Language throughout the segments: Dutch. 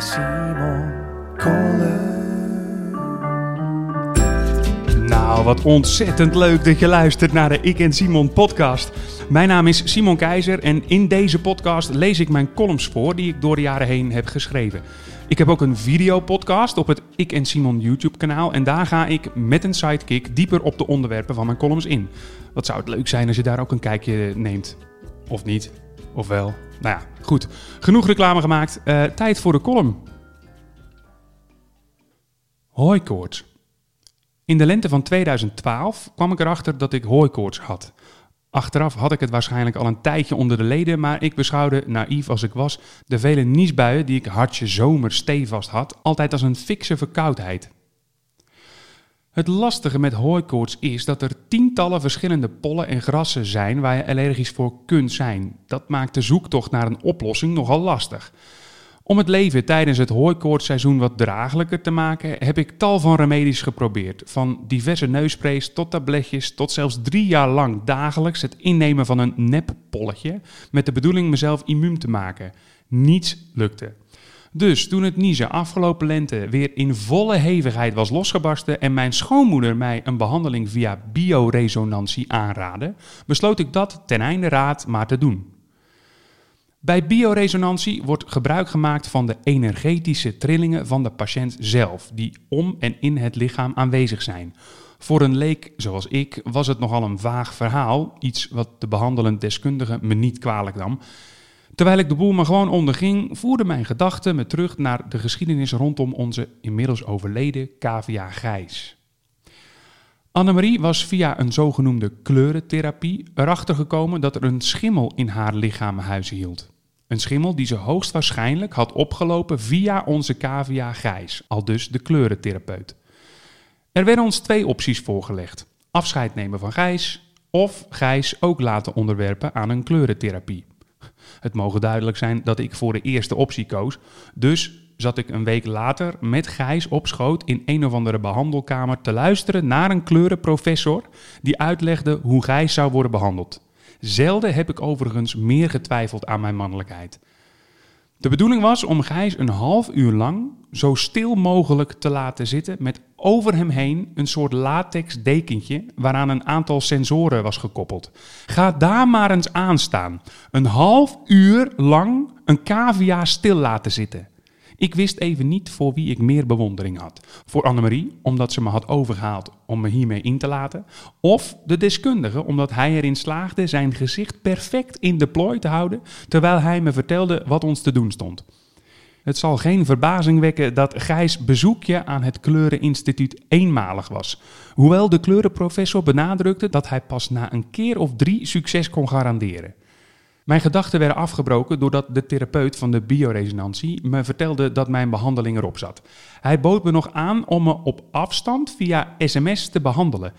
Simon Kollen. Nou, wat ontzettend leuk dat je luistert naar de Ik en Simon podcast. Mijn naam is Simon Keizer en in deze podcast lees ik mijn columns voor die ik door de jaren heen heb geschreven. Ik heb ook een videopodcast op het Ik en Simon YouTube kanaal en daar ga ik met een sidekick dieper op de onderwerpen van mijn columns in. Wat zou het leuk zijn als je daar ook een kijkje neemt? Of niet? Of wel? Nou ja, goed. Genoeg reclame gemaakt. Eh, tijd voor de column. Hooikoorts. In de lente van 2012 kwam ik erachter dat ik hooikoorts had. Achteraf had ik het waarschijnlijk al een tijdje onder de leden, maar ik beschouwde, naïef als ik was, de vele niesbuien die ik hartje zomer stevast had, altijd als een fikse verkoudheid. Het lastige met hooikoorts is dat er tientallen verschillende pollen en grassen zijn waar je allergisch voor kunt zijn. Dat maakt de zoektocht naar een oplossing nogal lastig. Om het leven tijdens het hooikoortsseizoen wat draaglijker te maken, heb ik tal van remedies geprobeerd. Van diverse neussprays tot tabletjes, tot zelfs drie jaar lang dagelijks het innemen van een neppolletje, met de bedoeling mezelf immuun te maken. Niets lukte. Dus toen het niezen afgelopen lente weer in volle hevigheid was losgebarsten en mijn schoonmoeder mij een behandeling via bioresonantie aanraadde, besloot ik dat ten einde raad maar te doen. Bij bioresonantie wordt gebruik gemaakt van de energetische trillingen van de patiënt zelf, die om en in het lichaam aanwezig zijn. Voor een leek zoals ik was het nogal een vaag verhaal, iets wat de behandelend deskundige me niet kwalijk nam. Terwijl ik de boel maar gewoon onderging, voerde mijn gedachten me terug naar de geschiedenis rondom onze inmiddels overleden cavia Gijs. Annemarie was via een zogenoemde kleurentherapie erachter gekomen dat er een schimmel in haar lichaam hield. Een schimmel die ze hoogstwaarschijnlijk had opgelopen via onze cavia Gijs, al dus de kleurentherapeut. Er werden ons twee opties voorgelegd: afscheid nemen van Gijs of Gijs ook laten onderwerpen aan een kleurentherapie. Het mogen duidelijk zijn dat ik voor de eerste optie koos, dus zat ik een week later met Gijs op schoot in een of andere behandelkamer te luisteren naar een kleurenprofessor die uitlegde hoe Gijs zou worden behandeld. Zelden heb ik overigens meer getwijfeld aan mijn mannelijkheid. De bedoeling was om Gijs een half uur lang zo stil mogelijk te laten zitten met over hem heen een soort latex dekentje waaraan een aantal sensoren was gekoppeld. Ga daar maar eens aan staan. Een half uur lang een cavia stil laten zitten. Ik wist even niet voor wie ik meer bewondering had. Voor Annemarie, omdat ze me had overgehaald om me hiermee in te laten. Of de deskundige, omdat hij erin slaagde zijn gezicht perfect in de plooi te houden terwijl hij me vertelde wat ons te doen stond. Het zal geen verbazing wekken dat Gijs bezoekje aan het Kleureninstituut eenmalig was. Hoewel de kleurenprofessor benadrukte dat hij pas na een keer of drie succes kon garanderen. Mijn gedachten werden afgebroken doordat de therapeut van de bioresonantie me vertelde dat mijn behandeling erop zat. Hij bood me nog aan om me op afstand via sms te behandelen.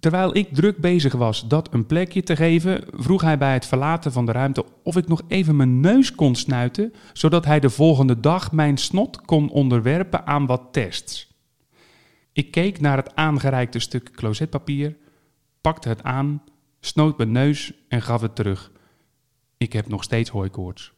Terwijl ik druk bezig was dat een plekje te geven, vroeg hij bij het verlaten van de ruimte of ik nog even mijn neus kon snuiten, zodat hij de volgende dag mijn snot kon onderwerpen aan wat tests. Ik keek naar het aangereikte stuk closetpapier, pakte het aan, snoot mijn neus en gaf het terug. Ik heb nog steeds hooikoorts.